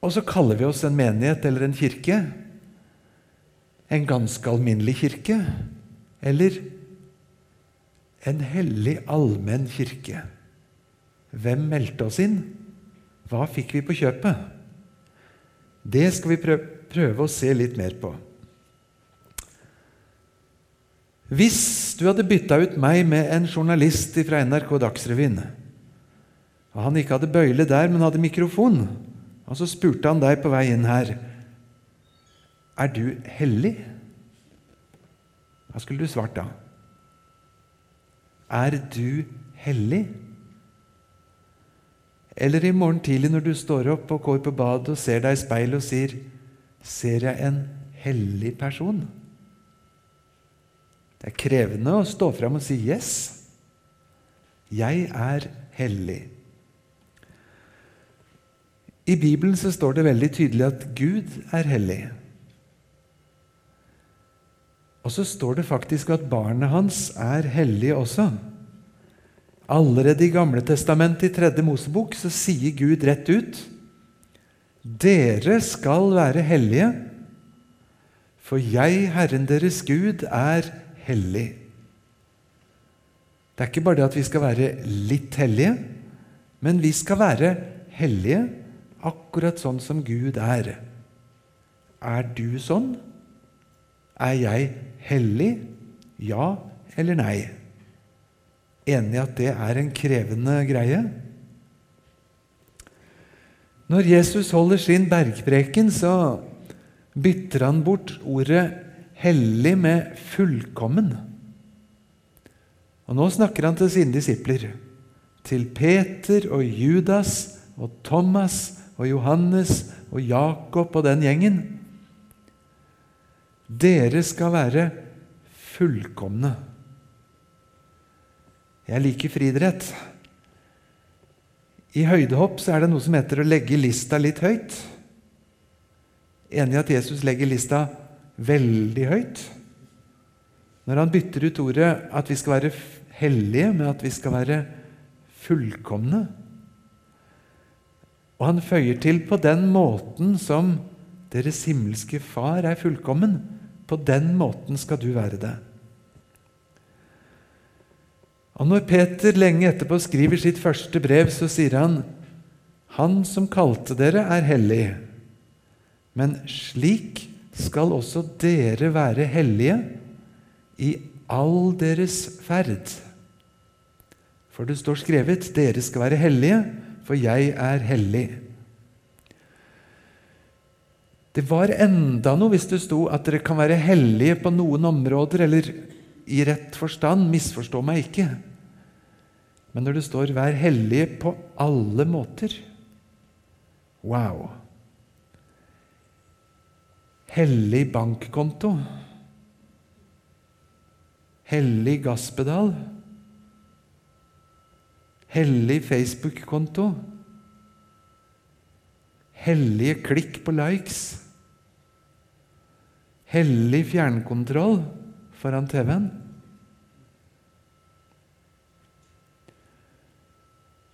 Og så kaller vi oss en menighet eller en kirke. En ganske alminnelig kirke. Eller en hellig, allmenn kirke. Hvem meldte oss inn? Hva fikk vi på kjøpet? Det skal vi prøve å se litt mer på. Hvis du hadde bytta ut meg med en journalist fra NRK Dagsrevyen, og han ikke hadde bøyle der, men hadde mikrofon, og så spurte han deg på vei inn her Er du hellig? Hva skulle du svart da? Er du hellig? Eller i morgen tidlig når du står opp og går på badet og ser deg i speilet og sier Ser jeg en hellig person? Det er krevende å stå fram og si 'yes'. Jeg er hellig. I Bibelen så står det veldig tydelig at Gud er hellig. Og så står det faktisk at barnet hans er hellig også. Allerede i Gamle testamentet, i tredje Mosebok, så sier Gud rett ut Dere skal være hellige, for jeg, Herren deres Gud, er hellig. Det er ikke bare det at vi skal være litt hellige, men vi skal være hellige akkurat sånn som Gud er. Er du sånn? Er jeg hellig? Ja eller nei? Enig i at det er en krevende greie? Når Jesus holder sin bergpreken, så bytter han bort ordet hellig med fullkommen. Og Nå snakker han til sine disipler, til Peter og Judas og Thomas og Johannes og Jakob og den gjengen. Dere skal være fullkomne. Jeg liker friidrett. I høydehopp så er det noe som heter å legge lista litt høyt. Enig i at Jesus legger lista veldig høyt. Når han bytter ut ordet at vi skal være hellige, med at vi skal være fullkomne. Og han føyer til på den måten som deres himmelske Far er fullkommen. På den måten skal du være det. Og Når Peter lenge etterpå skriver sitt første brev, så sier han Han som kalte dere, er hellig. Men slik skal også dere være hellige i all deres ferd. For det står skrevet 'Dere skal være hellige, for jeg er hellig. Det var enda noe hvis det sto at dere kan være hellige på noen områder, eller i rett forstand. Misforstå meg ikke. Men når det står 'vær hellige på alle måter' Wow! Hellig bankkonto. Hellig gasspedal hellig Facebook-konto, hellige klikk på likes, hellig fjernkontroll foran TV-en.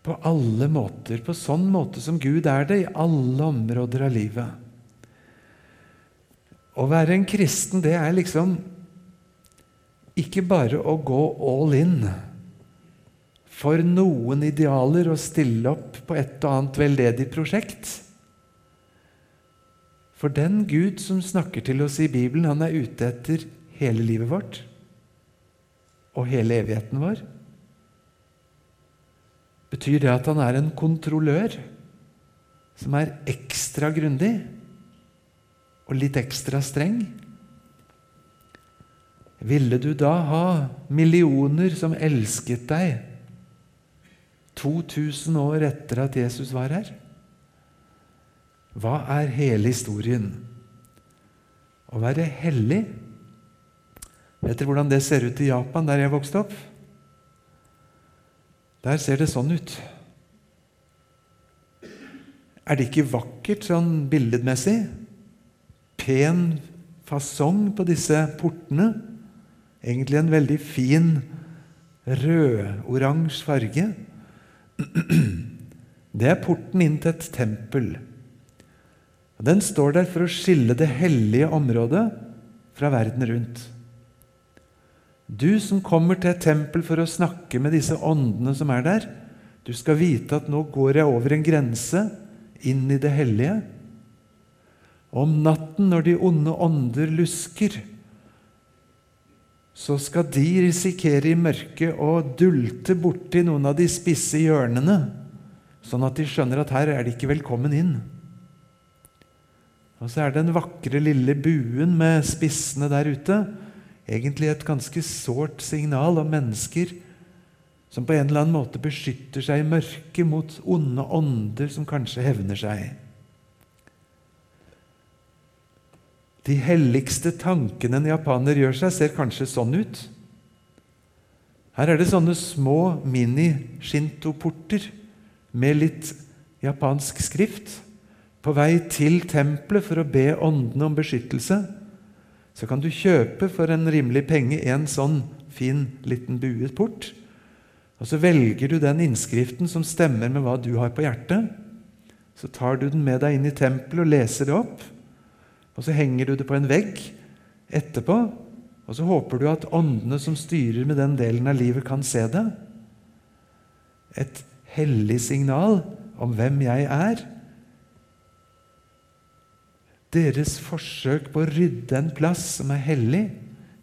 På alle måter, på sånn måte som Gud er det i alle områder av livet. Å være en kristen, det er liksom ikke bare å gå all in for noen idealer å stille opp på et og annet veldedig prosjekt. For den Gud som snakker til oss i Bibelen, han er ute etter hele livet vårt og hele evigheten vår. Betyr det at han er en kontrollør som er ekstra grundig og litt ekstra streng? Ville du da ha millioner som elsket deg, 2000 år etter at Jesus var her? Hva er hele historien? Å være hellig Vet dere hvordan det ser ut i Japan, der jeg vokste opp? Der ser det sånn ut. Er det ikke vakkert sånn billedmessig? Pen fasong på disse portene. Egentlig en veldig fin rød-oransje farge. Det er porten inn til et tempel. Den står der for å skille det hellige området fra verden rundt. Du som kommer til et tempel for å snakke med disse åndene som er der, du skal vite at nå går jeg over en grense inn i det hellige. Om natten, når de onde ånder lusker, så skal de risikere i mørket å dulte borti noen av de spisse hjørnene, sånn at de skjønner at her er de ikke velkommen inn. Og så er den vakre, lille buen med spissene der ute. Egentlig et ganske sårt signal om mennesker som på en eller annen måte beskytter seg i mørket mot onde ånder som kanskje hevner seg. De helligste tankene en japaner gjør seg, ser kanskje sånn ut. Her er det sånne små mini-shinto-porter med litt japansk skrift. På vei til tempelet for å be åndene om beskyttelse, så kan du kjøpe for en rimelig penge en sånn fin, liten buet port. Og Så velger du den innskriften som stemmer med hva du har på hjertet. Så tar du den med deg inn i tempelet og leser det opp. Og Så henger du det på en vegg etterpå, og så håper du at åndene som styrer med den delen av livet, kan se det. Et hellig signal om hvem jeg er. Deres forsøk på å rydde en plass som er hellig,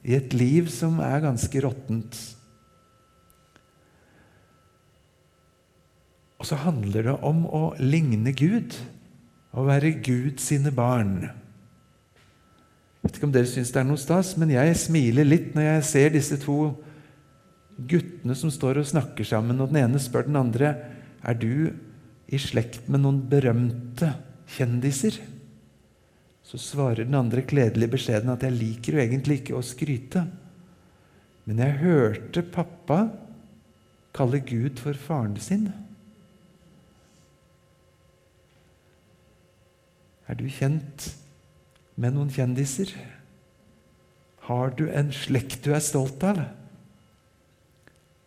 i et liv som er ganske råttent. Og så handler det om å ligne Gud, å være Gud sine barn. Jeg vet ikke om dere syns det er noe stas, men jeg smiler litt når jeg ser disse to guttene som står og snakker sammen, og den ene spør den andre er du i slekt med noen berømte kjendiser. Så svarer den andre kledelig beskjeden at jeg liker jo egentlig ikke å skryte. Men jeg hørte pappa kalle Gud for faren sin. Er du kjent med noen kjendiser? Har du en slekt du er stolt av?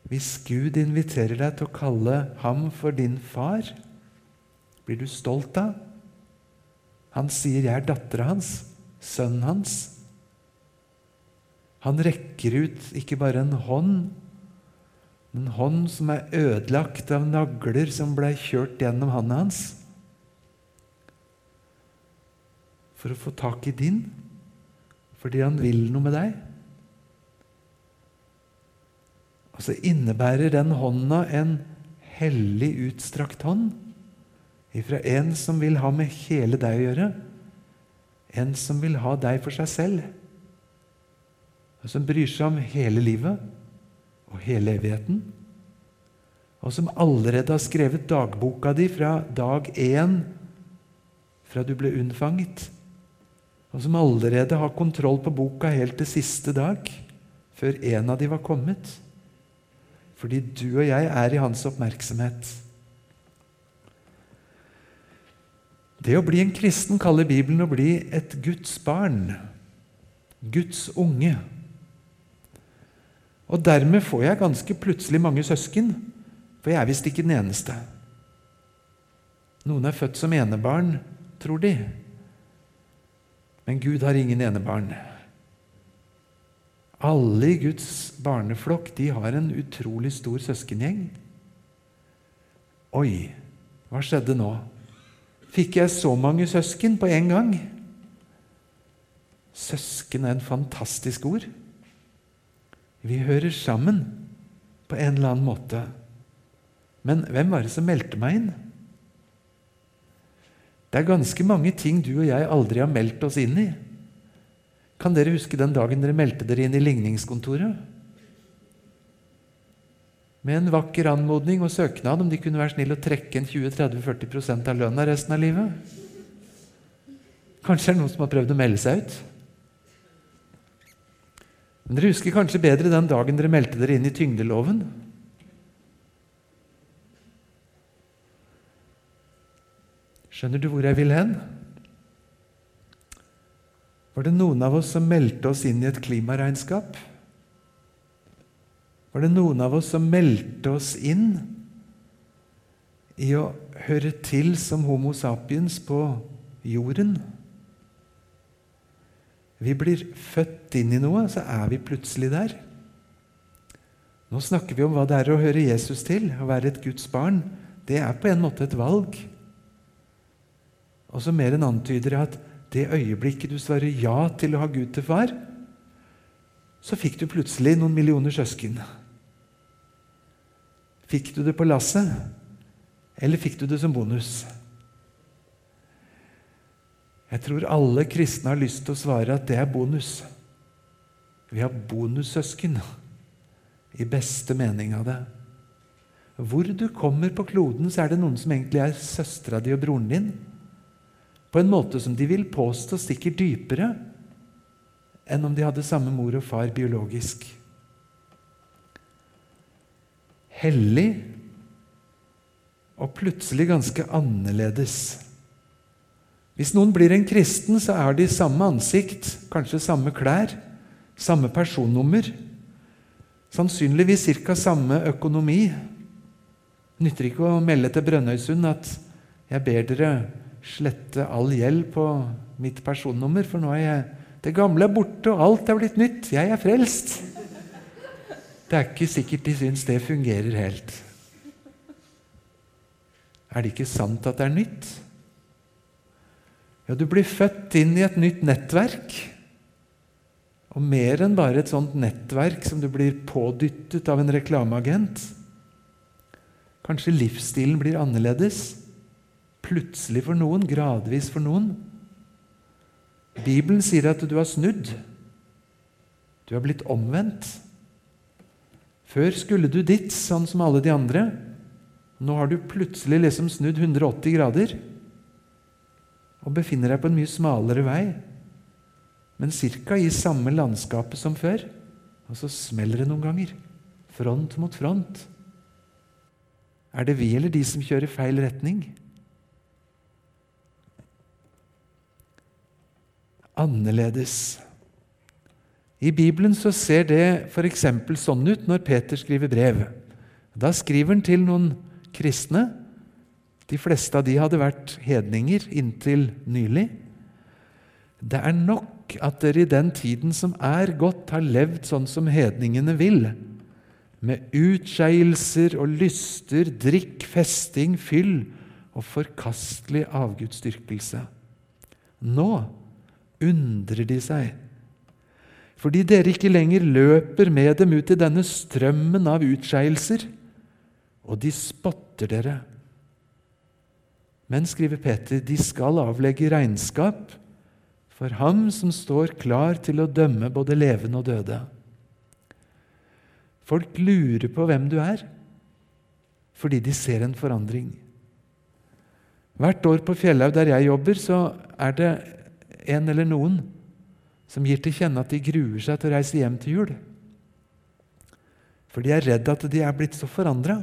Hvis Gud inviterer deg til å kalle ham for din far, blir du stolt av? Han sier 'jeg er dattera hans', sønnen hans. Han rekker ut ikke bare en hånd, en hånd som er ødelagt av nagler som ble kjørt gjennom hånda hans. For å få tak i din, fordi han vil noe med deg. Og så innebærer den hånda en hellig utstrakt hånd ifra en som vil ha med hele deg å gjøre, en som vil ha deg for seg selv, og som bryr seg om hele livet og hele evigheten, og som allerede har skrevet dagboka di fra dag én, fra du ble unnfanget, og som allerede har kontroll på boka helt til siste dag, før en av de var kommet. Fordi du og jeg er i hans oppmerksomhet. Det å bli en kristen kaller Bibelen å bli et Guds barn. Guds unge. Og dermed får jeg ganske plutselig mange søsken, for jeg er visst ikke den eneste. Noen er født som enebarn, tror de. Men Gud har ingen enebarn. Alle i Guds barneflokk de har en utrolig stor søskengjeng. Oi, hva skjedde nå? Fikk jeg så mange søsken på en gang? Søsken er en fantastisk ord. Vi hører sammen på en eller annen måte. Men hvem var det som meldte meg inn? Det er ganske mange ting du og jeg aldri har meldt oss inn i. Kan dere huske den dagen dere meldte dere inn i ligningskontoret? Med en vakker anmodning og søknad om de kunne være snill å trekke en 20-30-40 av lønna resten av livet? Kanskje det er noen som har prøvd å melde seg ut? Men Dere husker kanskje bedre den dagen dere meldte dere inn i tyngdeloven? Skjønner du hvor jeg vil hen? Var det noen av oss som meldte oss inn i et klimaregnskap? Var det noen av oss som meldte oss inn i å høre til som Homo sapiens på jorden. Vi blir født inn i noe, så er vi plutselig der. Nå snakker vi om hva det er å høre Jesus til, å være et Guds barn. Det er på en måte et valg. Og så mer enn antyder at det øyeblikket du svarer ja til å ha Gud til far, så fikk du plutselig noen millioner søsken. Fikk du det på lasset, eller fikk du det som bonus? Jeg tror alle kristne har lyst til å svare at det er bonus. Vi har bonussøsken, i beste mening av det. Hvor du kommer på kloden, så er det noen som egentlig er søstera di og broren din. På en måte som de vil påstå stikker dypere enn om de hadde samme mor og far biologisk. Hellig og plutselig ganske annerledes. Hvis noen blir en kristen, så er de samme ansikt, kanskje samme klær, samme personnummer. Sannsynligvis ca. samme økonomi. Nytter ikke å melde til Brønnøysund at 'jeg ber dere slette all gjeld på mitt personnummer', for nå er jeg det gamle er borte, og alt er blitt nytt. Jeg er frelst. Det er ikke sikkert de syns det fungerer helt. Er det ikke sant at det er nytt? Ja, du blir født inn i et nytt nettverk. Og mer enn bare et sånt nettverk som du blir pådyttet av en reklameagent. Kanskje livsstilen blir annerledes. Plutselig for noen, gradvis for noen. Bibelen sier at du har snudd. Du har blitt omvendt. Før skulle du dit, sånn som alle de andre. Nå har du plutselig liksom snudd 180 grader og befinner deg på en mye smalere vei, men ca. i samme landskapet som før. Og så smeller det noen ganger. Front mot front. Er det vi eller de som kjører feil retning? Annerledes. I Bibelen så ser det f.eks. sånn ut når Peter skriver brev. Da skriver han til noen kristne de fleste av de hadde vært hedninger inntil nylig. Det er nok at dere i den tiden som er gått, har levd sånn som hedningene vil, med utskeielser og lyster, drikk, festing, fyll og forkastelig avgudsdyrkelse. Nå undrer de seg, fordi dere ikke lenger løper med dem ut i denne strømmen av utskeielser, og de spotter dere men, skriver Peter, de skal avlegge regnskap for ham som står klar til å dømme både levende og døde. Folk lurer på hvem du er, fordi de ser en forandring. Hvert år på Fjellhaug, der jeg jobber, så er det en eller noen som gir til kjenne at de gruer seg til å reise hjem til jul. For de er redd at de er blitt så forandra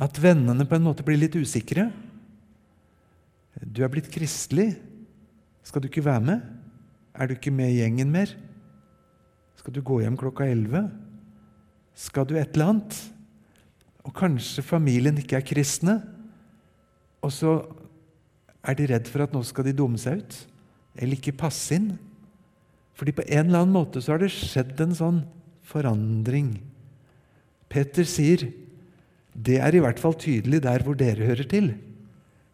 at vennene på en måte blir litt usikre. Du er blitt kristelig. Skal du ikke være med? Er du ikke med i gjengen mer? Skal du gå hjem klokka elleve? Skal du et eller annet? Og kanskje familien ikke er kristne, og så er de redd for at nå skal de dumme seg ut, eller ikke passe inn. Fordi på en eller annen måte så har det skjedd en sånn forandring. Peter sier det er i hvert fall tydelig der hvor dere hører til.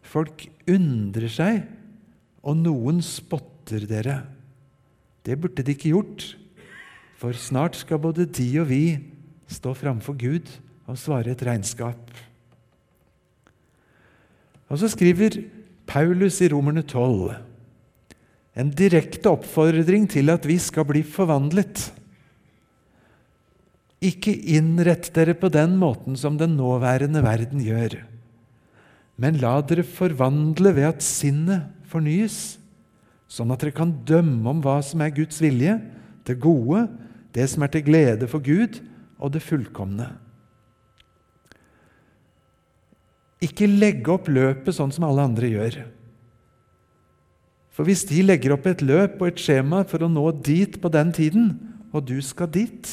Folk undrer seg, og noen spotter dere. Det burde de ikke gjort, for snart skal både de og vi stå framfor Gud og svare et regnskap. Og så skriver Paulus i Romerne 12 en direkte oppfordring til at vi skal bli forvandlet. Ikke innrett dere på den måten som den nåværende verden gjør. Men la dere forvandle ved at sinnet fornyes, sånn at dere kan dømme om hva som er Guds vilje, det gode, det som er til glede for Gud, og det fullkomne. Ikke legge opp løpet sånn som alle andre gjør. For hvis de legger opp et løp og et skjema for å nå dit på den tiden, og du skal dit,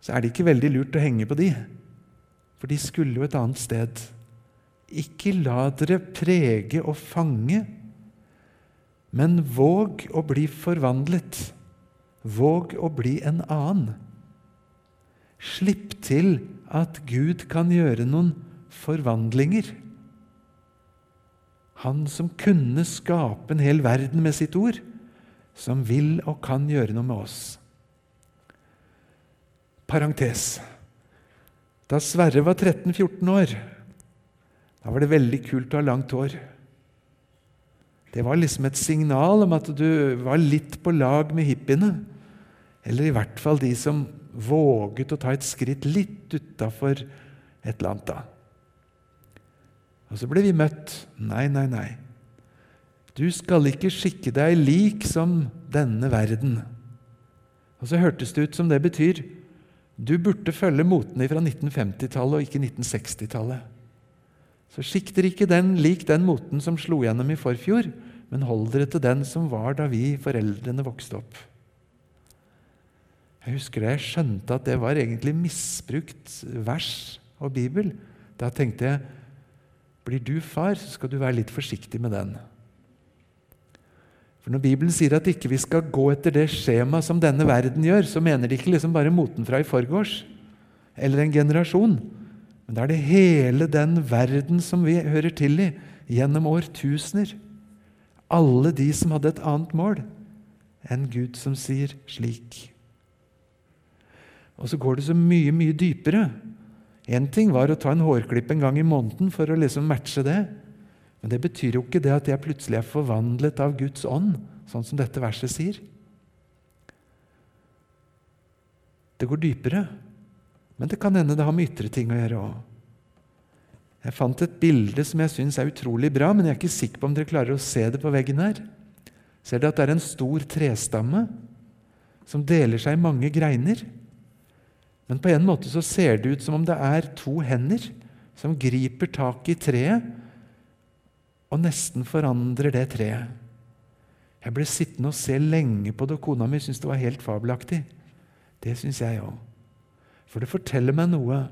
så er det ikke veldig lurt å henge på de, for de skulle jo et annet sted. ikke la dere prege og fange, men våg å bli forvandlet. Våg å bli en annen. Slipp til at Gud kan gjøre noen forvandlinger. Han som kunne skape en hel verden med sitt ord, som vil og kan gjøre noe med oss. Parentes. Da Sverre var 13-14 år, da var det veldig kult å ha langt hår. Det var liksom et signal om at du var litt på lag med hippiene. Eller i hvert fall de som våget å ta et skritt litt utafor et eller annet. da. Og så ble vi møtt. Nei, nei, nei. Du skal ikke skikke deg lik som denne verden. Og så hørtes det ut som det betyr du burde følge motene fra 1950-tallet og ikke 1960-tallet. Så skikk dere ikke den lik den moten som slo gjennom i forfjor, men hold dere til den som var da vi foreldrene vokste opp. Jeg husker da jeg skjønte at det var egentlig misbrukt vers og bibel. Da tenkte jeg blir du far, så skal du være litt forsiktig med den. For Når Bibelen sier at ikke vi skal gå etter det skjemaet som denne verden gjør, så mener de ikke liksom bare moten fra i forgårs eller en generasjon. Men da er det hele den verden som vi hører til i, gjennom årtusener. Alle de som hadde et annet mål enn Gud som sier slik. Og så går det så mye, mye dypere. Én ting var å ta en hårklipp en gang i måneden for å liksom matche det. Men det betyr jo ikke det at jeg plutselig er forvandlet av Guds ånd, sånn som dette verset sier. Det går dypere, men det kan hende det har med ytre ting å gjøre òg. Jeg fant et bilde som jeg syns er utrolig bra, men jeg er ikke sikker på om dere klarer å se det på veggen her. Ser dere at det er en stor trestamme som deler seg i mange greiner? Men på en måte så ser det ut som om det er to hender som griper tak i treet og nesten forandrer det treet. Jeg ble sittende og se lenge på det, og kona mi syntes det var helt fabelaktig. Det syns jeg òg. For det forteller meg noe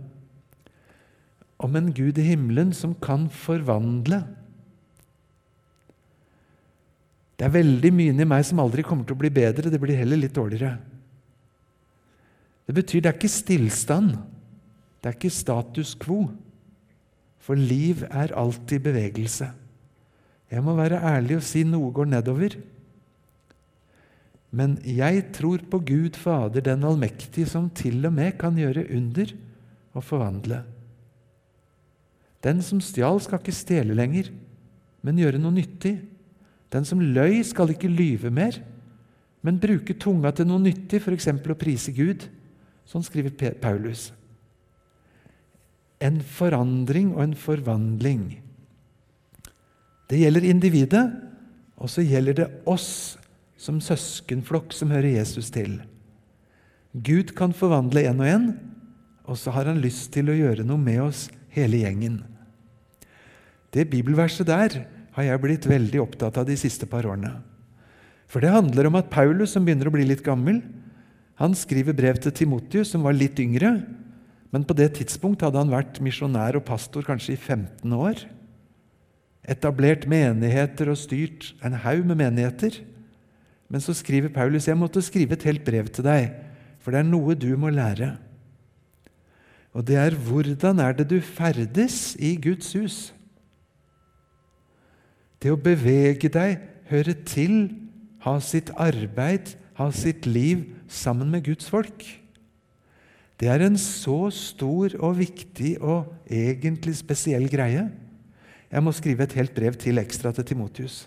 om en Gud i himmelen som kan forvandle. Det er veldig mye inni meg som aldri kommer til å bli bedre, det blir heller litt dårligere. Det betyr det er ikke stillstand, det er ikke status quo. For liv er alltid bevegelse. Jeg må være ærlig og si noe går nedover. Men jeg tror på Gud Fader den allmektige, som til og med kan gjøre under og forvandle. Den som stjal, skal ikke stjele lenger, men gjøre noe nyttig. Den som løy, skal ikke lyve mer, men bruke tunga til noe nyttig, f.eks. å prise Gud. Sånn skriver Paulus. En forandring og en forvandling. Det gjelder individet, og så gjelder det oss som søskenflokk som hører Jesus til. Gud kan forvandle en og en, og så har han lyst til å gjøre noe med oss, hele gjengen. Det bibelverset der har jeg blitt veldig opptatt av de siste par årene. For det handler om at Paulus, som begynner å bli litt gammel, han skriver brev til Timotius, som var litt yngre, men på det tidspunkt hadde han vært misjonær og pastor kanskje i 15 år etablert menigheter og styrt en haug med menigheter. Men så skriver Paulus jeg måtte skrive et helt brev til deg, for det er noe du må lære. Og det er hvordan er det du ferdes i Guds hus? Det å bevege deg, høre til, ha sitt arbeid, ha sitt liv sammen med Guds folk. Det er en så stor og viktig og egentlig spesiell greie. Jeg må skrive et helt brev til ekstra til Timotius.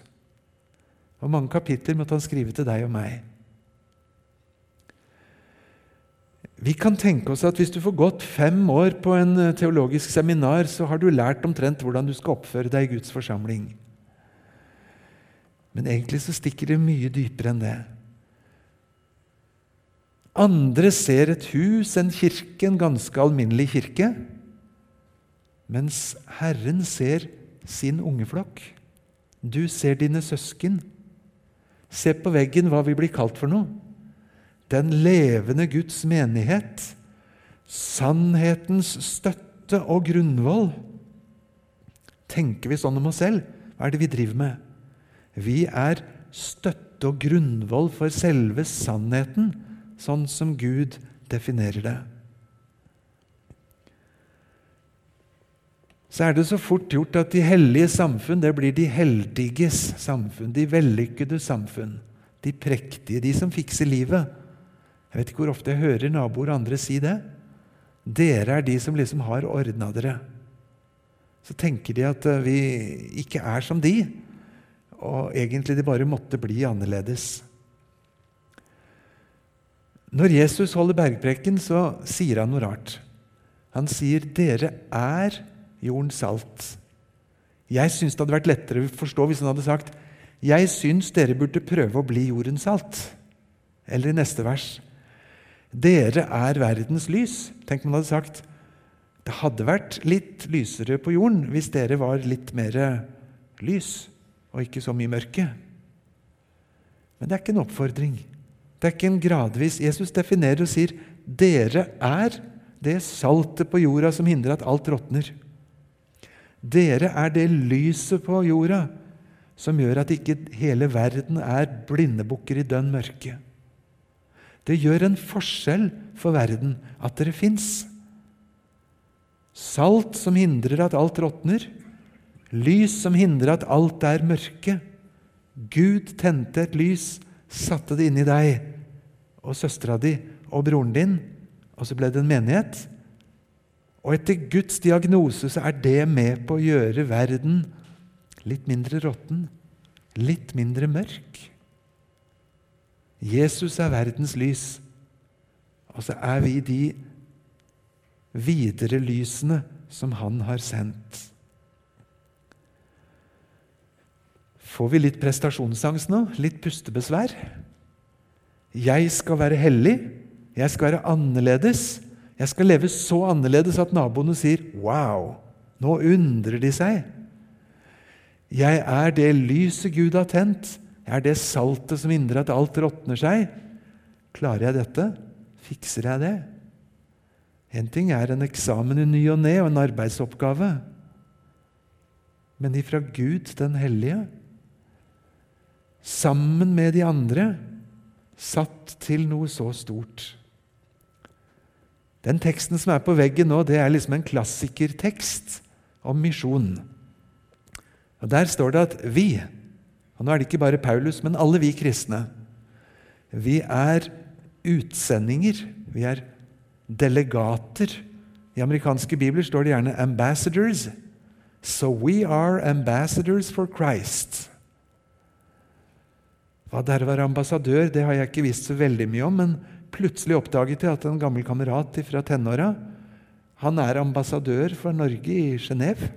Hvor mange kapitler måtte han skrive til deg og meg? Vi kan tenke oss at hvis du får gått fem år på en eh, teologisk seminar, så har du lært omtrent hvordan du skal oppføre deg i Guds forsamling. Men egentlig så stikker det mye dypere enn det. Andre ser et hus, en kirke, en ganske alminnelig kirke, mens Herren ser sin ungeflokk. Du ser dine søsken. Se på veggen hva vi blir kalt for noe. Den levende Guds menighet. Sannhetens støtte og grunnvoll. Tenker vi sånn om oss selv? Hva er det vi driver med? Vi er støtte og grunnvoll for selve sannheten, sånn som Gud definerer det. Så er det så fort gjort at de hellige samfunn det blir de heldiges samfunn, de vellykkede samfunn, de prektige, de som fikser livet. Jeg vet ikke hvor ofte jeg hører naboer og andre si det. Dere er de som liksom har ordna dere. Så tenker de at eh, vi ikke er som de, og egentlig de bare måtte bli annerledes. Når Jesus holder bergpreken, så sier han noe rart. Han sier 'dere er jordens salt'. Jeg syns det hadde vært lettere å forstå hvis han hadde sagt 'jeg syns dere burde prøve å bli jordens salt'. Eller i neste vers 'dere er verdens lys'. Tenk om han hadde sagt det hadde vært litt lysere på jorden hvis dere var litt mer lys og ikke så mye mørke. Men det er ikke en oppfordring. Det er ikke en gradvis Jesus definerer og sier dere er det saltet på jorda som hindrer at alt råtner. Dere er det lyset på jorda som gjør at ikke hele verden er blindebukker i dønn mørke. Det gjør en forskjell for verden at dere fins. Salt som hindrer at alt råtner. Lys som hindrer at alt er mørke. Gud tente et lys satte det inni deg og søstera di og broren din, og så ble det en menighet. Og etter Guds diagnose så er det med på å gjøre verden litt mindre råtten, litt mindre mørk. Jesus er verdens lys, og så er vi de videre lysene som han har sendt. Får vi litt prestasjonsangst nå? Litt pustebesvær? Jeg skal være hellig. Jeg skal være annerledes. Jeg skal leve så annerledes at naboene sier 'wow'. Nå undrer de seg. Jeg er det lyset Gud har tent. Jeg er det saltet som hindrer at alt råtner seg. Klarer jeg dette? Fikser jeg det? En ting er en eksamen i ny og ne og en arbeidsoppgave. Men ifra Gud den hellige sammen med de andre, satt til noe så stort. Den teksten som er på veggen nå, det er liksom en klassikertekst om misjon. Og Der står det at vi, og nå er det ikke bare Paulus, men alle vi kristne, vi er utsendinger. Vi er delegater. I amerikanske bibler står det gjerne 'ambassadors'. So we are ambassadors for Christ. Hva det er å være ambassadør, det har jeg ikke visst så veldig mye om, men plutselig oppdaget jeg at en gammel kamerat fra tenåra han er ambassadør for Norge i Genéve.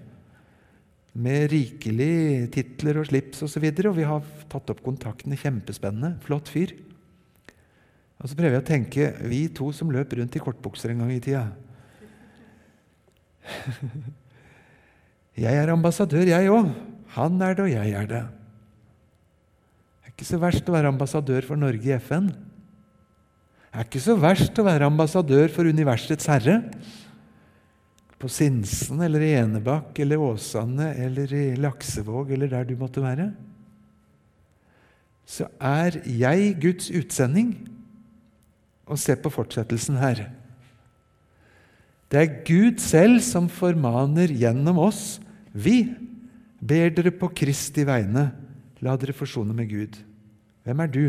Med rikelig titler og slips osv. Og, så og vi har tatt opp kontaktene. Kjempespennende. Flott fyr. Og Så prøver jeg å tenke vi to som løp rundt i kortbukser en gang i tida. Jeg er ambassadør, jeg òg. Han er det, og jeg er det ikke så verst å være ambassadør for Norge i FN. Det er ikke så verst å være ambassadør for universets herre. På Sinsen eller i Enebakk eller Åsane eller i Laksevåg eller der du måtte være. Så er jeg Guds utsending. Og se på fortsettelsen her. Det er Gud selv som formaner gjennom oss. Vi ber dere på Kristi vegne, la dere forsone med Gud. Hvem er du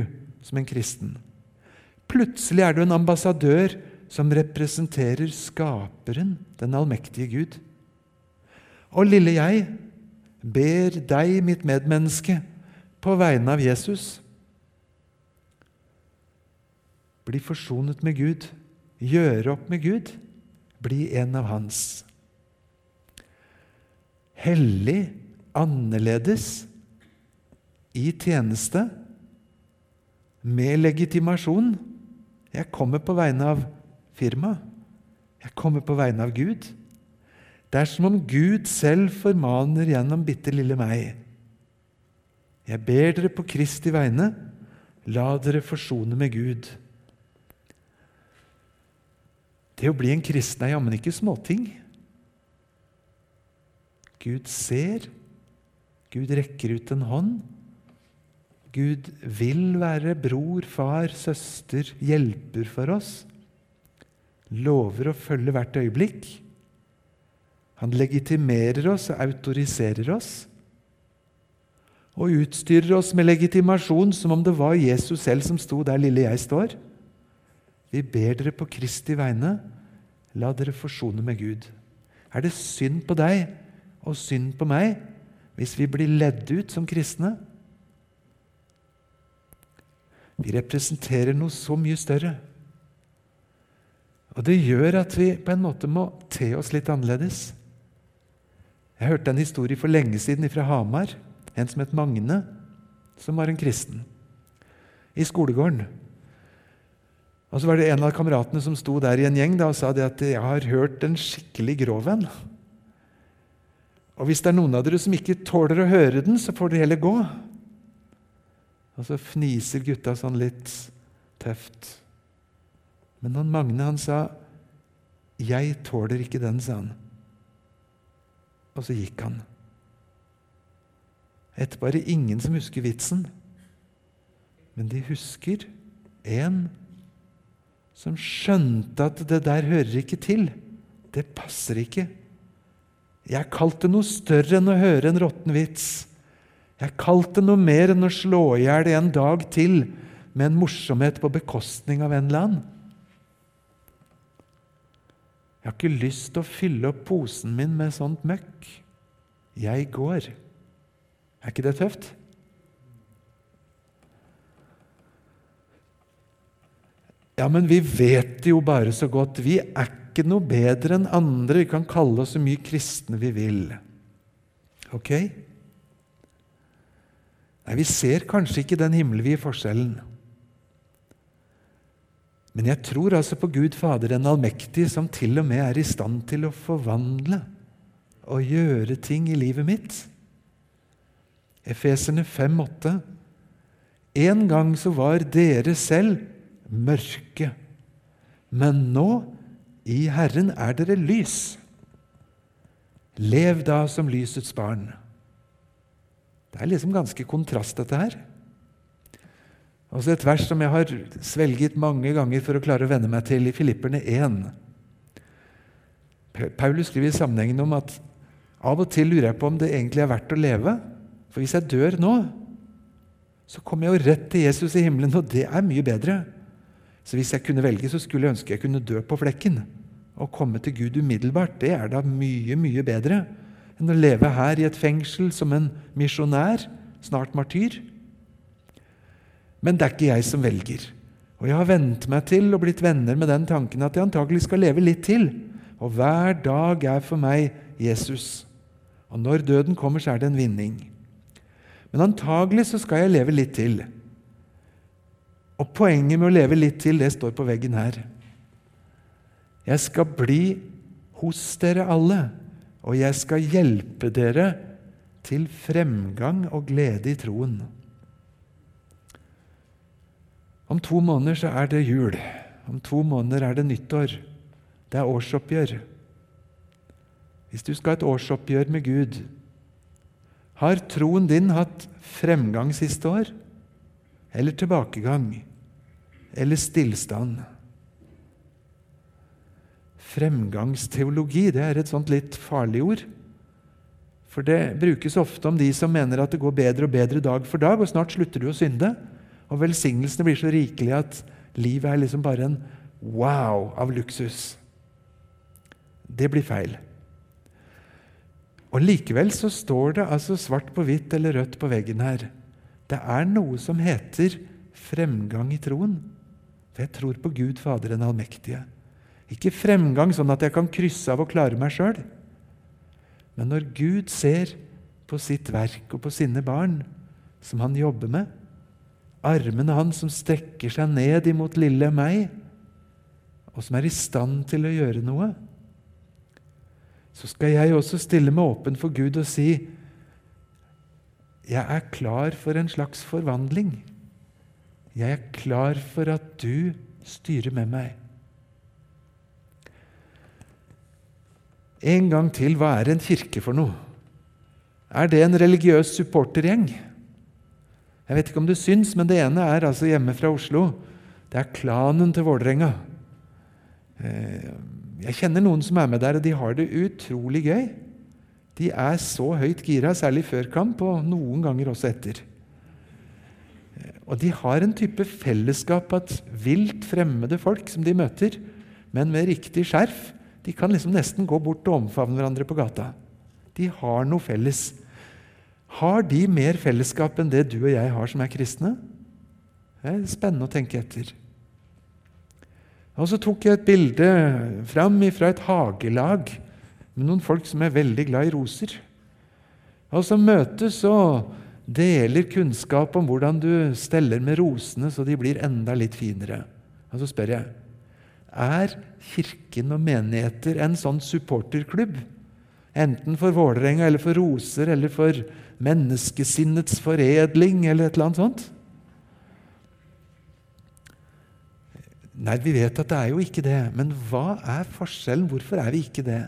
som en kristen? Plutselig er du en ambassadør som representerer Skaperen, den allmektige Gud. Og lille jeg ber deg, mitt medmenneske, på vegne av Jesus Bli forsonet med Gud, gjøre opp med Gud, bli en av Hans. Hellig, annerledes, i tjeneste med legitimasjon. Jeg kommer på vegne av firmaet. Jeg kommer på vegne av Gud. Det er som om Gud selv formaner gjennom bitte lille meg. Jeg ber dere på Kristi vegne, la dere forsone med Gud. Det å bli en kristen er jammen ikke småting. Gud ser. Gud rekker ut en hånd. Gud vil være bror, far, søster, hjelper for oss. Lover å følge hvert øyeblikk. Han legitimerer oss og autoriserer oss. Og utstyrer oss med legitimasjon som om det var Jesus selv som sto der lille jeg står. Vi ber dere på Kristi vegne, la dere forsone med Gud. Er det synd på deg og synd på meg hvis vi blir ledd ut som kristne? Vi representerer noe så mye større. Og det gjør at vi på en måte må te oss litt annerledes. Jeg hørte en historie for lenge siden fra Hamar. En som het Magne, som var en kristen. I skolegården. Og så var det en av kameratene som sto der i en gjeng da, og sa at 'jeg har hørt en skikkelig grov en'. Og hvis det er noen av dere som ikke tåler å høre den, så får dere heller gå. Og så fniser gutta sånn litt tøft. Men han Magne han sa 'Jeg tåler ikke den', sa han. Og så gikk han. Etterpå er det ingen som husker vitsen, men de husker én som skjønte at det der hører ikke til. Det passer ikke. Jeg kalte noe større enn å høre en råtten vits. Jeg kalte noe mer enn å slå i hjel en dag til med en morsomhet på bekostning av en eller annen. Jeg har ikke lyst til å fylle opp posen min med sånt møkk. Jeg går. Er ikke det tøft? Ja, men vi vet det jo bare så godt. Vi er ikke noe bedre enn andre. Vi kan kalle oss så mye kristne vi vil. Ok? Nei, Vi ser kanskje ikke den himmelvide forskjellen. Men jeg tror altså på Gud Fader den allmektige, som til og med er i stand til å forvandle og gjøre ting i livet mitt. Efeserne 5,8. En gang så var dere selv mørke. Men nå, i Herren, er dere lys. Lev da som lysets barn. Det er liksom ganske kontrast, dette her. Også et vers som jeg har svelget mange ganger for å klare å venne meg til, i Filipperne 1. Paulus skriver i sammenhengen om at av og til lurer jeg på om det egentlig er verdt å leve. For hvis jeg dør nå, så kommer jeg jo rett til Jesus i himmelen, og det er mye bedre. Så hvis jeg kunne velge, så skulle jeg ønske jeg kunne dø på flekken. Å komme til Gud umiddelbart, det er da mye, mye bedre enn å leve her i et fengsel som en misjonær, snart martyr. Men det er ikke jeg som velger. Og jeg har vent meg til og blitt venner med den tanken at jeg antagelig skal leve litt til. Og hver dag er for meg Jesus. Og når døden kommer, så er det en vinning. Men antagelig så skal jeg leve litt til. Og poenget med å leve litt til, det står på veggen her. Jeg skal bli hos dere alle, og jeg skal hjelpe dere til fremgang og glede i troen. Om to måneder så er det jul. Om to måneder er det nyttår. Det er årsoppgjør. Hvis du skal ha et årsoppgjør med Gud, har troen din hatt fremgang siste år? eller tilbakegang eller stillstand. Fremgangsteologi det er et sånt litt farlig ord. For det brukes ofte om de som mener at det går bedre og bedre dag for dag, og snart slutter du å synde. Og velsignelsene blir så rikelige at livet er liksom bare en wow av luksus. Det blir feil. Og Likevel så står det altså svart på hvitt eller rødt på veggen her det er noe som heter fremgang i troen. For jeg tror på Gud Fader den allmektige. Ikke fremgang sånn at jeg kan krysse av og klare meg sjøl. Men når Gud ser på sitt verk og på sine barn, som han jobber med, armene hans som strekker seg ned imot lille meg, og som er i stand til å gjøre noe, så skal jeg også stille meg åpen for Gud og si jeg er klar for en slags forvandling. Jeg er klar for at du styrer med meg. En gang til hva er en kirke for noe? er det en religiøs supportergjeng. Jeg vet ikke om du syns, men det ene er altså hjemme fra Oslo. Det er klanen til Vålerenga. Eh, jeg kjenner noen som er med der, og de har det utrolig gøy. De er så høyt gira, særlig før kamp, og noen ganger også etter. Eh, og de har en type fellesskap at vilt fremmede folk som de møter, men med riktig skjerf, de kan liksom nesten gå bort og omfavne hverandre på gata. De har noe felles. Har de mer fellesskap enn det du og jeg har som er kristne? Det er spennende å tenke etter. Og Så tok jeg et bilde fram fra et hagelag med noen folk som er veldig glad i roser. Og som møtes og deler kunnskap om hvordan du steller med rosene så de blir enda litt finere. Og så spør jeg er kirken og menigheter en sånn supporterklubb Enten for Vålerenga eller for roser eller for menneskesinnets foredling eller et eller annet sånt? Nei, vi vet at det er jo ikke det. Men hva er forskjellen? Hvorfor er vi ikke det?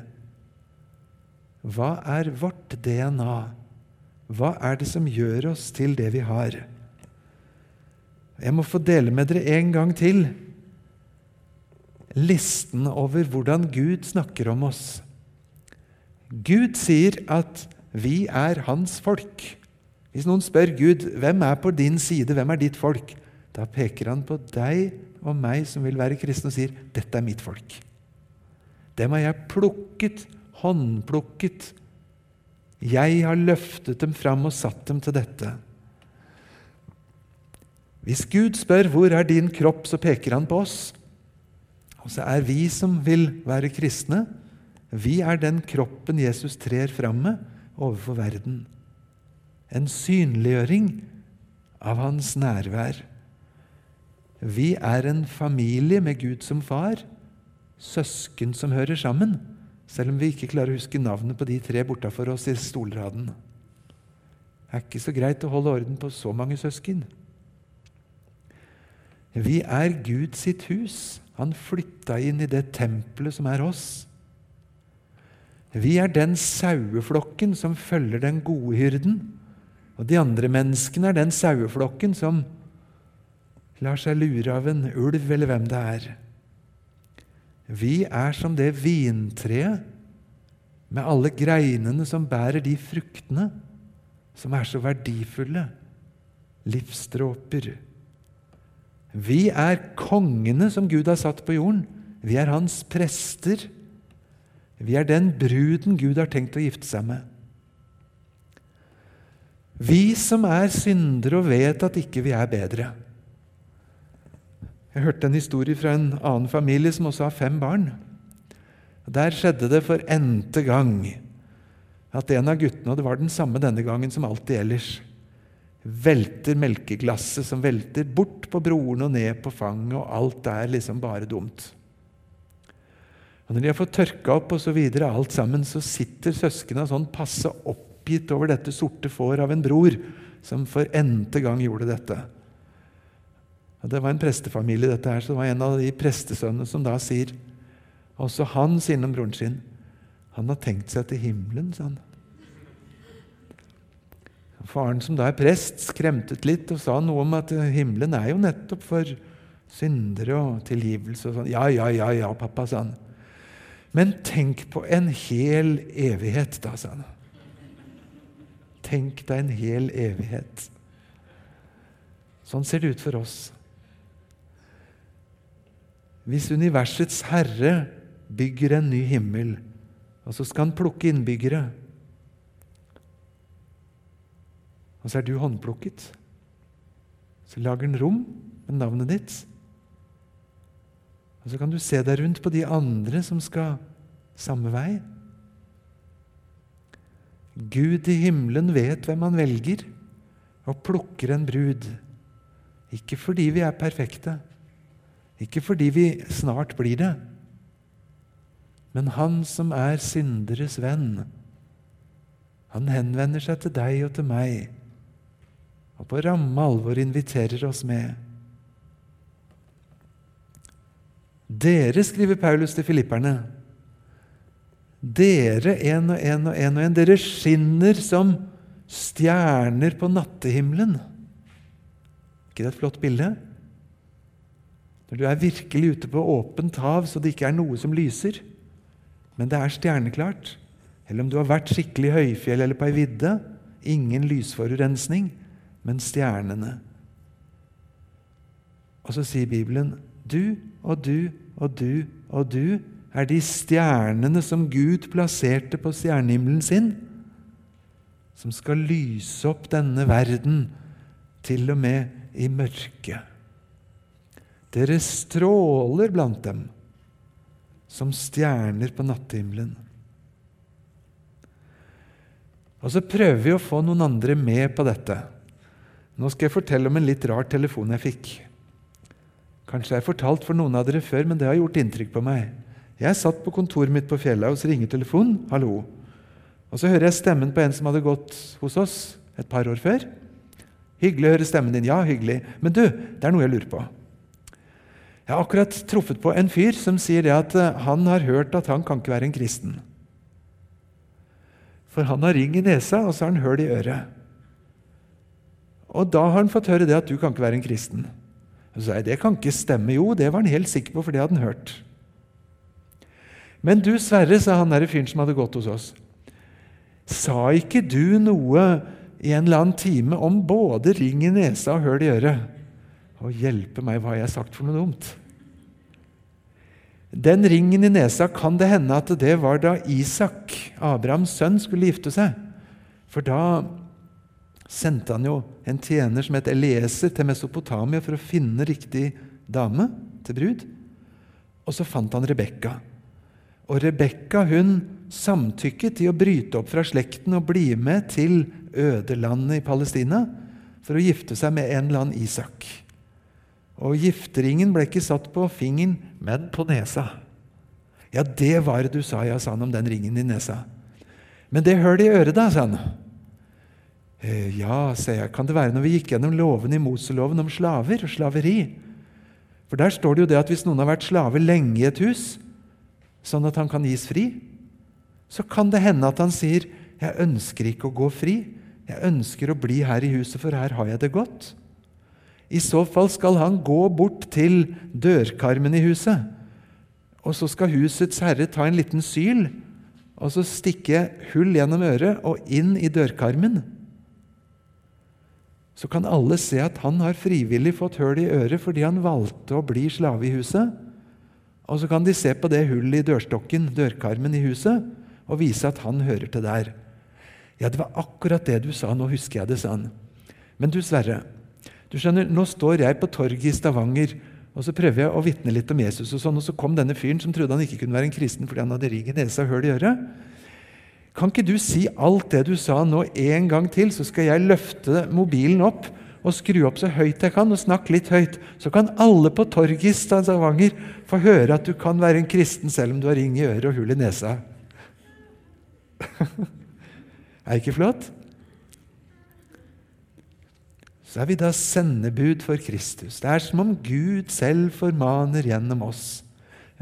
Hva er vårt DNA? Hva er det som gjør oss til det vi har? Jeg må få dele med dere en gang til listen over hvordan Gud snakker om oss. Gud sier at vi er hans folk. Hvis noen spør Gud hvem er på din side, hvem er ditt folk, da peker han på deg og meg som vil være kristne, og sier dette er mitt folk. Dem har jeg plukket, håndplukket. Jeg har løftet dem fram og satt dem til dette. Hvis Gud spør 'Hvor er din kropp?', så peker han på oss. Og så er vi som vil være kristne, vi er den kroppen Jesus trer fram med overfor verden. En synliggjøring av hans nærvær. Vi er en familie med Gud som far, søsken som hører sammen, selv om vi ikke klarer å huske navnet på de tre bortafor oss i stolraden. Det er ikke så greit å holde orden på så mange søsken. Vi er Gud sitt hus. Han flytta inn i det tempelet som er oss. Vi er den saueflokken som følger den gode hyrden. Og de andre menneskene er den saueflokken som lar seg lure av en ulv, eller hvem det er. Vi er som det vintreet med alle greinene som bærer de fruktene som er så verdifulle. Livsdråper. Vi er kongene som Gud har satt på jorden. Vi er hans prester. Vi er den bruden Gud har tenkt å gifte seg med. Vi som er syndere og vet at ikke vi er bedre. Jeg hørte en historie fra en annen familie som også har fem barn. Der skjedde det for n-te gang at en av guttene, og det var den samme denne gangen som alltid ellers, velter melkeglasset som velter bort på broren og ned på fanget, og alt er liksom bare dumt. Og Når de har fått tørka opp og så videre, alt sammen, så sitter søsknene sånn passe oppgitt over dette sorte får av en bror som for n-te gang gjorde dette. Og Det var en prestefamilie, dette her, så det var en av de prestesønnene som da sier Også han sier om broren sin han har tenkt seg til himmelen, sa han. Faren, som da er prest, skremtet litt og sa noe om at himmelen er jo nettopp for syndere og tilgivelse. og sånn. Ja, ja, ja, ja, pappa, sa han. Men tenk på en hel evighet, da, sa han. Tenk deg en hel evighet. Sånn ser det ut for oss. Hvis universets herre bygger en ny himmel, og så skal han plukke innbyggere Og så er du håndplukket. Så lager den rom med navnet ditt. Og så kan du se deg rundt på de andre som skal samme vei. Gud i himmelen vet hvem han velger, og plukker en brud. Ikke fordi vi er perfekte, ikke fordi vi snart blir det, men han som er synderes venn. Han henvender seg til deg og til meg, og på ramme alvor inviterer oss med. Dere, skriver Paulus til filipperne, dere en og en og en og en, dere skinner som stjerner på nattehimmelen. ikke det et flott bilde? Når du er virkelig ute på åpent hav så det ikke er noe som lyser, men det er stjerneklart. Eller om du har vært skikkelig høyfjell eller på ei vidde. Ingen lysforurensning, men stjernene. Og så sier Bibelen du og du og du og du er de stjernene som Gud plasserte på stjernehimmelen sin, som skal lyse opp denne verden, til og med i mørket. Dere stråler blant dem som stjerner på nattehimmelen. Og så prøver vi å få noen andre med på dette. Nå skal jeg fortelle om en litt rar telefon jeg fikk. Kanskje jeg har fortalt for noen av dere før, men det har gjort inntrykk på meg. Jeg satt på kontoret mitt på fjellet hos ringetelefonen. Hallo. Og så hører jeg stemmen på en som hadde gått hos oss et par år før. Hyggelig å høre stemmen din. Ja, hyggelig. Men du, det er noe jeg lurer på. Jeg har akkurat truffet på en fyr som sier det at eh, han har hørt at han kan ikke være en kristen. For han har ring i nesa, og så har han høl i øret. Og da har han fått høre det at du kan ikke være en kristen. Og så sa jeg det kan ikke stemme. Jo, det var han helt sikker på, for det hadde han hørt. Men du, Sverre, sa han derre fyren som hadde gått hos oss, sa ikke du noe i en eller annen time om både ring i nesa og høl i øret? Å hjelpe meg, hva har jeg sagt for noe dumt? Den ringen i nesa kan det hende at det var da Isak, Abrahams sønn, skulle gifte seg. For da sendte han jo en tjener som het Elieser, til Mesopotamia for å finne riktig dame til brud. Og så fant han Rebekka. Og Rebekka hun samtykket i å bryte opp fra slekten og bli med til ødelandet i Palestina for å gifte seg med en eller annen Isak. Og gifteringen ble ikke satt på fingeren, men på nesa. Ja, det var det du sa, ja, sa han om den ringen i nesa. Men det hølet i øret, da, sa han. «Eh, ja, sier jeg, kan det være når vi gikk gjennom lovene i Moseloven om slaver og slaveri? For der står det jo det at hvis noen har vært slave lenge i et hus, sånn at han kan gis fri, så kan det hende at han sier 'Jeg ønsker ikke å gå fri. Jeg ønsker å bli her i huset, for her har jeg det godt.' I så fall skal han gå bort til dørkarmen i huset, og så skal husets herre ta en liten syl og så stikke hull gjennom øret og inn i dørkarmen. Så kan alle se at han har frivillig fått hull i øret fordi han valgte å bli slave i huset. Og så kan de se på det hullet i dørstokken, dørkarmen i huset, og vise at han hører til der. Ja, det var akkurat det du sa. Nå husker jeg det, sa han. Men du, Sverre, du skjønner, nå står jeg på torget i Stavanger, og så prøver jeg å vitne litt om Jesus, og sånn, og så kom denne fyren som trodde han ikke kunne være en kristen fordi han hadde ring i nesa og hull i øret. Kan ikke du si alt det du sa nå en gang til, så skal jeg løfte mobilen opp og skru opp så høyt jeg kan, og snakke litt høyt. Så kan alle på torget i Stavanger få høre at du kan være en kristen selv om du har ring i øret og hull i nesa. er det ikke flott? Så er vi da sendebud for Kristus. Det er som om Gud selv formaner gjennom oss.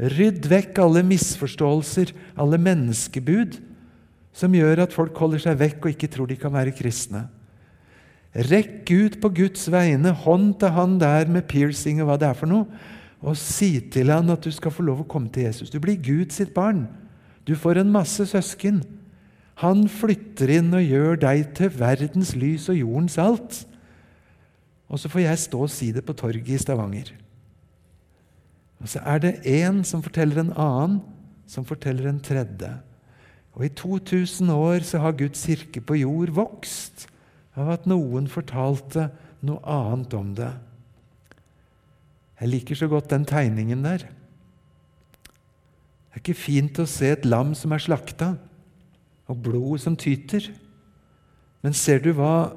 Rydd vekk alle misforståelser, alle menneskebud, som gjør at folk holder seg vekk og ikke tror de kan være kristne. Rekk ut på Guds vegne, hånd til han der med piercing og hva det er for noe, og si til han at du skal få lov å komme til Jesus. Du blir Gud sitt barn. Du får en masse søsken. Han flytter inn og gjør deg til verdens lys og jordens alt. Og så får jeg stå og si det på torget i Stavanger. Og så er det én som forteller en annen, som forteller en tredje. Og i 2000 år så har Guds kirke på jord vokst av at noen fortalte noe annet om det. Jeg liker så godt den tegningen der. Det er ikke fint å se et lam som er slakta, og blodet som tyter. Men ser du hva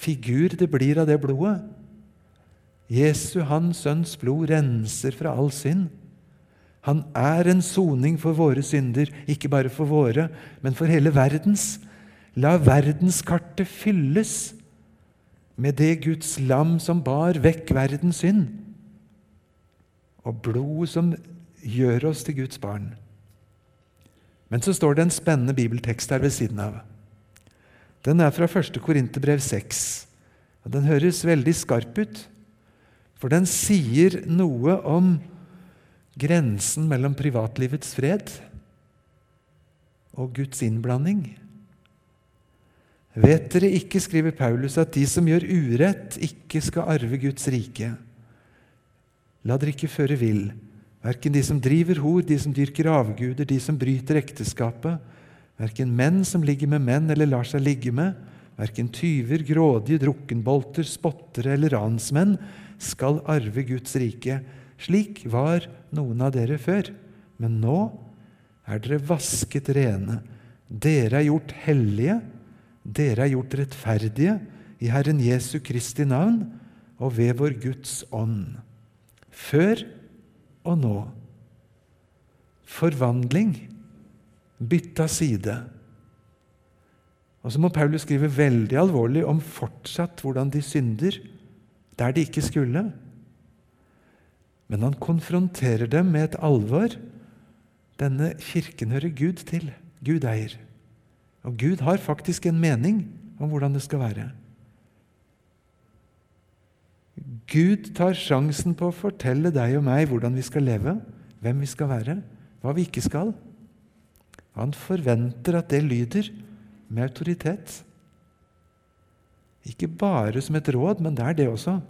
figur det blir av det blodet? Jesu, Hans Sønns blod, renser fra all synd. Han er en soning for våre synder, ikke bare for våre, men for hele verdens. La verdenskartet fylles med det Guds lam som bar vekk verdens synd, og blodet som gjør oss til Guds barn. Men så står det en spennende bibeltekst her ved siden av. Den er fra 1. Korinterbrev 6. Og den høres veldig skarp ut, for den sier noe om grensen mellom privatlivets fred og Guds innblanding. Vet dere ikke, skriver Paulus, at de som gjør urett, ikke skal arve Guds rike? La dere ikke føre vill, verken de som driver hor, de som dyrker avguder, de som bryter ekteskapet, verken menn som ligger med menn eller lar seg ligge med, verken tyver, grådige, drukkenbolter, spottere eller ransmenn skal arve Guds rike. Slik var noen av dere før, men nå er dere vasket rene. Dere er gjort hellige, dere er gjort rettferdige i Herren Jesu Kristi navn og ved vår Guds ånd. Før og nå. Forvandling. Bytta side. Og så må Paulus skrive veldig alvorlig om fortsatt hvordan de synder der de ikke skulle. Men han konfronterer dem med et alvor denne kirken hører Gud til. Gud eier. Og Gud har faktisk en mening om hvordan det skal være. Gud tar sjansen på å fortelle deg og meg hvordan vi skal leve, hvem vi skal være, hva vi ikke skal. Han forventer at det lyder med autoritet. Ikke bare som et råd, men det er det også.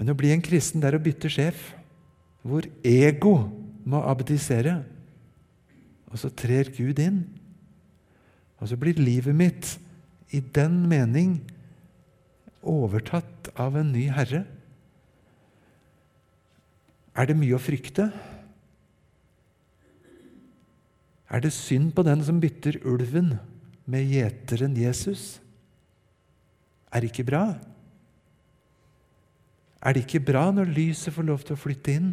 Men å bli en kristen det er å bytte sjef, hvor ego må abdisere. Og så trer Gud inn. Og så blir livet mitt i den mening overtatt av en ny herre. Er det mye å frykte? Er det synd på den som bytter ulven med gjeteren Jesus? Er det ikke bra? Er det ikke bra når lyset får lov til å flytte inn?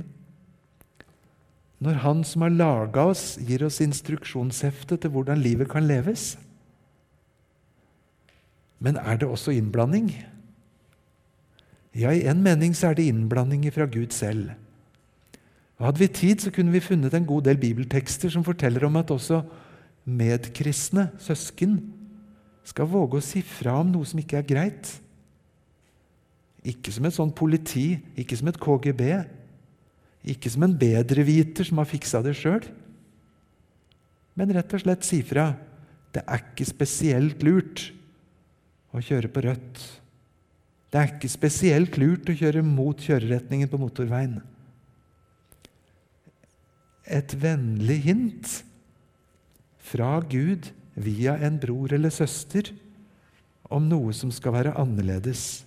når Han som har laga oss, gir oss instruksjonshefte til hvordan livet kan leves. Men er det også innblanding? Ja, i en mening så er det innblanding fra Gud selv. Og Hadde vi tid, så kunne vi funnet en god del bibeltekster som forteller om at også medkristne, søsken, skal våge å si fra om noe som ikke er greit. Ikke som et sånt politi, ikke som et KGB, ikke som en bedreviter som har fiksa det sjøl, men rett og slett si fra. Det er ikke spesielt lurt å kjøre på rødt. Det er ikke spesielt lurt å kjøre mot kjøreretningen på motorveien. Et vennlig hint fra Gud via en bror eller søster om noe som skal være annerledes.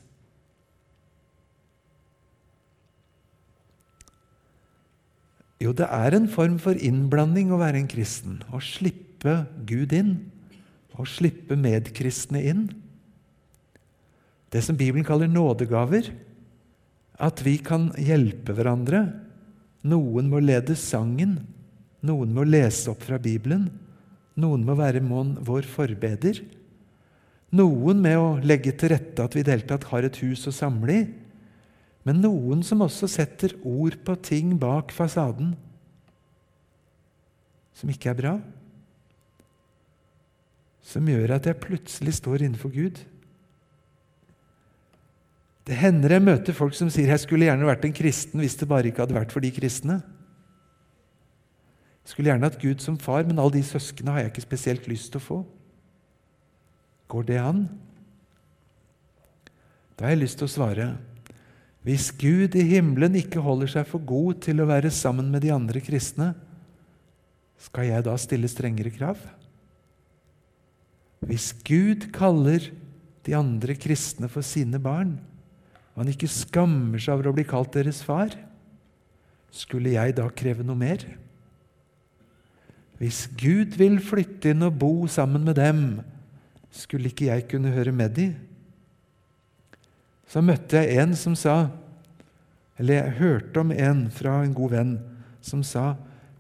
Jo, det er en form for innblanding å være en kristen. Å slippe Gud inn. Å slippe medkristne inn. Det som Bibelen kaller nådegaver. At vi kan hjelpe hverandre. Noen må lede sangen. Noen må lese opp fra Bibelen. Noen må være vår forbeder. Noen med å legge til rette at vi i det hele tatt har et hus å samle i men noen som også setter ord på ting bak fasaden som ikke er bra. Som gjør at jeg plutselig står innenfor Gud. Det hender jeg møter folk som sier jeg skulle gjerne vært en kristen hvis det bare ikke hadde vært for de kristne. Jeg skulle gjerne hatt Gud som far, men alle de søsknene har jeg ikke spesielt lyst til å få. Går det an? Da har jeg lyst til å svare hvis Gud i himmelen ikke holder seg for god til å være sammen med de andre kristne, skal jeg da stille strengere krav? Hvis Gud kaller de andre kristne for sine barn, og han ikke skammer seg over å bli kalt deres far, skulle jeg da kreve noe mer? Hvis Gud vil flytte inn og bo sammen med dem, skulle ikke jeg kunne høre med dem? Så møtte jeg en som sa Eller jeg hørte om en fra en god venn som sa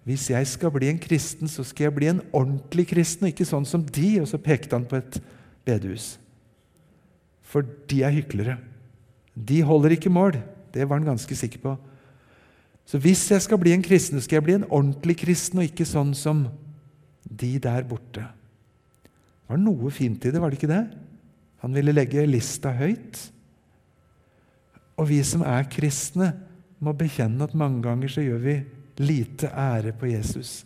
hvis jeg skal bli en kristen, så skal jeg bli en ordentlig kristen, og ikke sånn som de. Og så pekte han på et bedehus. For de er hyklere. De holder ikke mål. Det var han ganske sikker på. Så hvis jeg skal bli en kristen, så skal jeg bli en ordentlig kristen, og ikke sånn som de der borte. Det var noe fint i det, var det ikke det? Han ville legge lista høyt. Og vi som er kristne, må bekjenne at mange ganger så gjør vi lite ære på Jesus.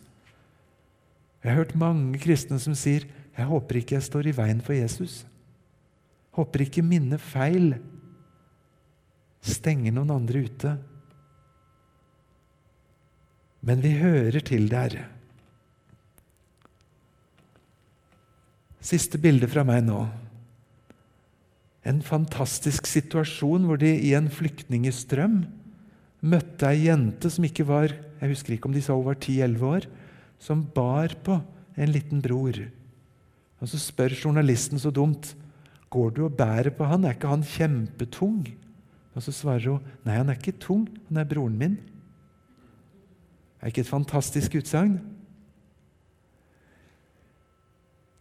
Jeg har hørt mange kristne som sier jeg håper ikke jeg står i veien for Jesus. Håper ikke minne feil stenger noen andre ute. Men vi hører til der. Siste bilde fra meg nå. En fantastisk situasjon hvor de i en flyktningestrøm møtte ei jente som ikke var jeg husker ikke om de sa hun var 10-11 år, som bar på en liten bror. Og Så spør journalisten så dumt går du og bærer på han, er ikke han kjempetung? Og Så svarer hun nei, han er ikke tung, han er broren min. Er ikke et fantastisk utsagn?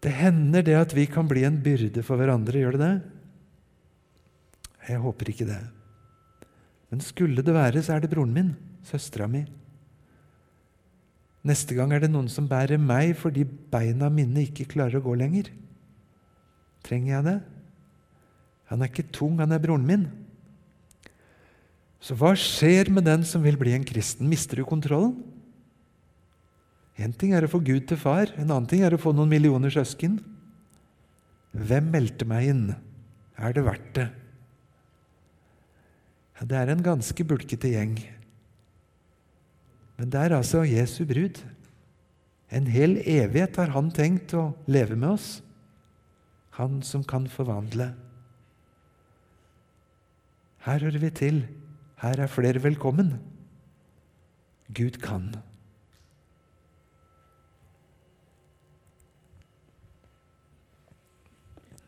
Det hender det at vi kan bli en byrde for hverandre, gjør det det? Jeg håper ikke det. Men skulle det være, så er det broren min, søstera mi. Neste gang er det noen som bærer meg fordi beina mine ikke klarer å gå lenger. Trenger jeg det? Han er ikke tung, han er broren min. Så hva skjer med den som vil bli en kristen? Mister du kontrollen? Én ting er å få Gud til far, en annen ting er å få noen millioner søsken. Hvem meldte meg inn? Er det verdt det? Ja, det er en ganske bulkete gjeng. Men det er altså Jesu brud. En hel evighet har han tenkt å leve med oss. Han som kan forvandle. Her hører vi til. Her er flere velkommen. Gud kan.